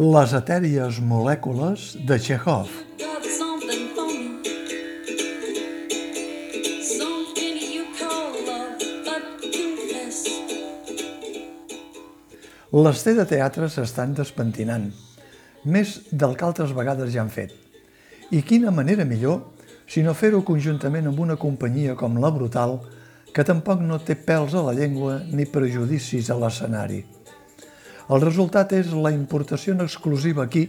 Les etèries molècules de Chekhov. confess. L'esté de teatre s'estan despentinant, més del que altres vegades ja han fet. I quina manera millor si no fer-ho conjuntament amb una companyia com La Brutal, que tampoc no té pèls a la llengua ni prejudicis a l'escenari. El resultat és la importació en exclusiva aquí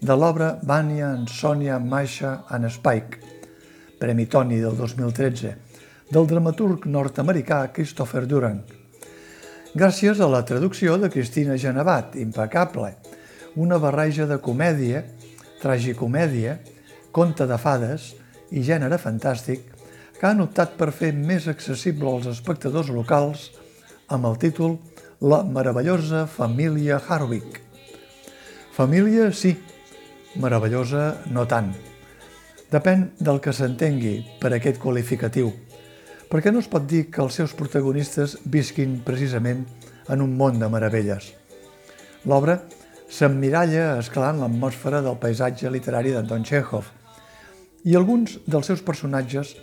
de l'obra Vanya en Sonia Masha and Spike, Premi Tony del 2013, del dramaturg nord-americà Christopher Durang. Gràcies a la traducció de Cristina Genevat, impecable, una barreja de comèdia, tragicomèdia, conte de fades i gènere fantàstic que han optat per fer més accessible als espectadors locals amb el títol La meravellosa família Harwick. Família, sí, meravellosa, no tant. Depèn del que s'entengui per aquest qualificatiu, perquè no es pot dir que els seus protagonistes visquin precisament en un món de meravelles. L'obra s'emmiralla esclant l'atmosfera del paisatge literari d'Anton Chekhov i alguns dels seus personatges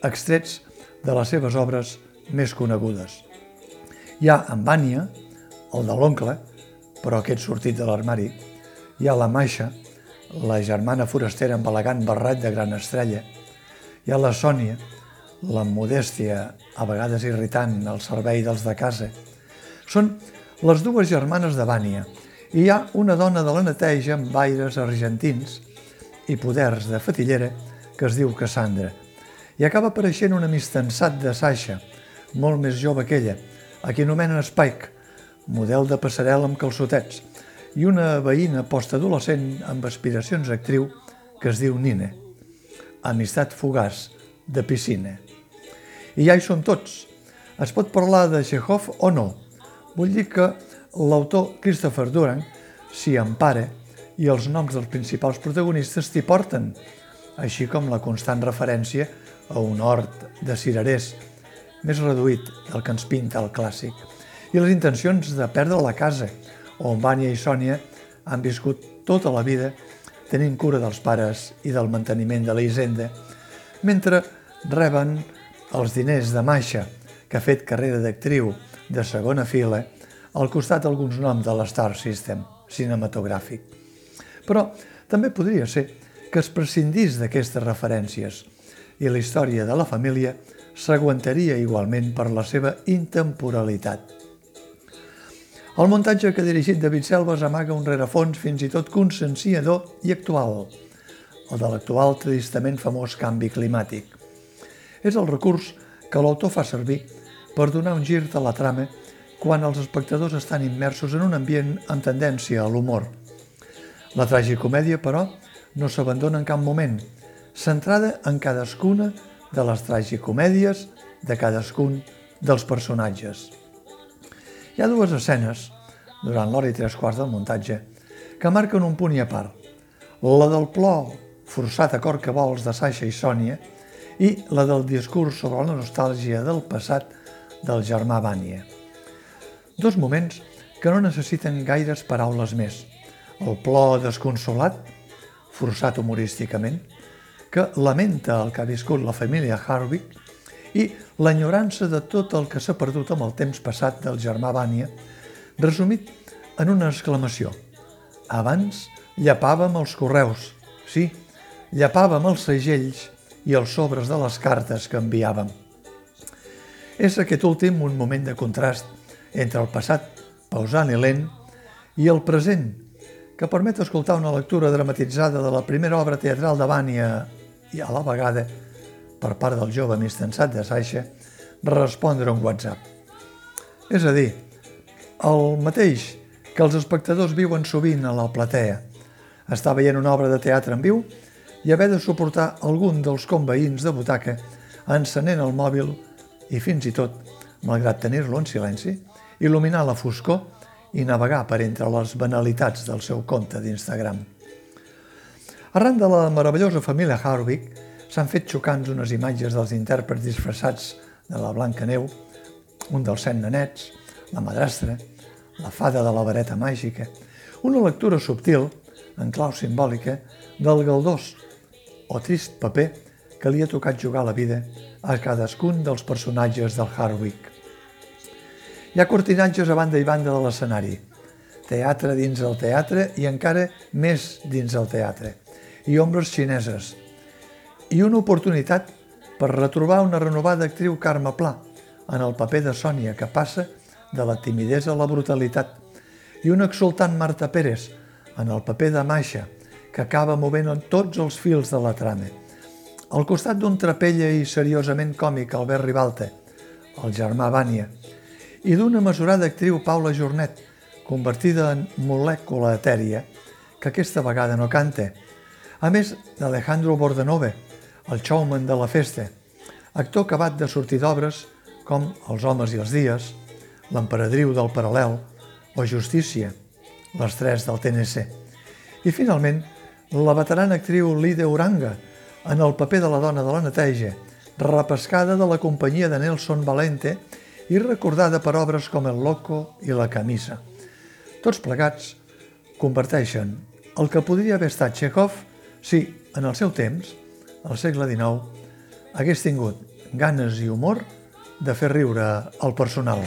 extrets de les seves obres més conegudes. Hi ha en Vània, el de l'oncle, però aquest sortit de l'armari. Hi ha la Maixa, la germana forastera amb elegant barret de gran estrella. Hi ha la Sònia, la modèstia, a vegades irritant, al servei dels de casa. Són les dues germanes de Vània i hi ha una dona de la neteja amb aires argentins i poders de fatillera que es diu Cassandra. I acaba apareixent un amistensat de Sasha, molt més jove que ella, a qui anomenen Spike, model de passarel·la amb calçotets, i una veïna postadolescent amb aspiracions d'actriu que es diu Nine. Amistat fugaç, de piscina. I ja hi són tots. Es pot parlar de Chekhov o no. Vull dir que l'autor Christopher Durang s'hi empara i els noms dels principals protagonistes t'hi porten, així com la constant referència a un hort de cirerers, més reduït del que ens pinta el clàssic, i les intencions de perdre la casa, on Vània i Sònia han viscut tota la vida tenint cura dels pares i del manteniment de la hisenda, mentre reben els diners de Maixa, que ha fet carrera d'actriu de segona fila, al costat d'alguns noms de l'Star System cinematogràfic. Però també podria ser que es prescindís d'aquestes referències i la història de la família s'aguantaria igualment per la seva intemporalitat. El muntatge que ha dirigit David Selves amaga un rerefons fins i tot conscienciador i actual, el de l'actual tristament famós canvi climàtic. És el recurs que l'autor fa servir per donar un gir de la trama quan els espectadors estan immersos en un ambient amb tendència a l'humor. La tragicomèdia, però, no s'abandona en cap moment, centrada en cadascuna de les tragicomèdies de cadascun dels personatges. Hi ha dues escenes, durant l'hora i tres quarts del muntatge, que marquen un punt i a part. La del plor forçat a cor que vols de Sasha i Sònia i la del discurs sobre la nostàlgia del passat del germà Vània. Dos moments que no necessiten gaires paraules més. El plor desconsolat, forçat humorísticament, que lamenta el que ha viscut la família Harwick i l'enyorança de tot el que s'ha perdut amb el temps passat del germà Vània, resumit en una exclamació. Abans llapàvem els correus, sí, llapàvem els segells i els sobres de les cartes que enviàvem. És aquest últim un moment de contrast entre el passat pausant i lent i el present, que permet escoltar una lectura dramatitzada de la primera obra teatral de Vània i a la vegada, per part del jove mistensat de Saixa, respondre un WhatsApp. És a dir, el mateix que els espectadors viuen sovint a la platea, estar veient una obra de teatre en viu i haver de suportar algun dels conveïns de butaca encenent el mòbil i fins i tot, malgrat tenir-lo en silenci, il·luminar la foscor i navegar per entre les banalitats del seu compte d'Instagram. Arran de la meravellosa família Harwick s'han fet xocants unes imatges dels intèrprets disfressats de la Blanca Neu, un dels set nenets, la madrastra, la fada de la vareta màgica, Una lectura subtil, en clau simbòlica, del galdós o trist paper que li ha tocat jugar la vida a cadascun dels personatges del Hardwick. Hi ha cortinatges a banda i banda de l'escenari, teatre dins el teatre i encara més dins el teatre, i ombres xineses, i una oportunitat per retrobar una renovada actriu Carme Pla en el paper de Sònia que passa de la timidesa a la brutalitat. I una exultant Marta Pérez en el paper de Maixa que acaba movent en tots els fils de la trama. Al costat d'un trapella i seriosament còmic Albert Ribalta, el germà Vània, i d'una mesurada actriu Paula Jornet, convertida en molècula etèria, que aquesta vegada no canta, a més d'Alejandro Bordenove, el showman de la festa, actor acabat de sortir d'obres com Els homes i els dies, L'emperadriu del paral·lel o Justícia, les tres del TNC. I finalment, la veterana actriu Lide Uranga, en el paper de la dona de la neteja, repescada de la companyia de Nelson Valente i recordada per obres com El Loco i La Camisa. Tots plegats converteixen el que podria haver estat Chekhov si, en el seu temps, al segle XIX, hagués tingut ganes i humor de fer riure el personal.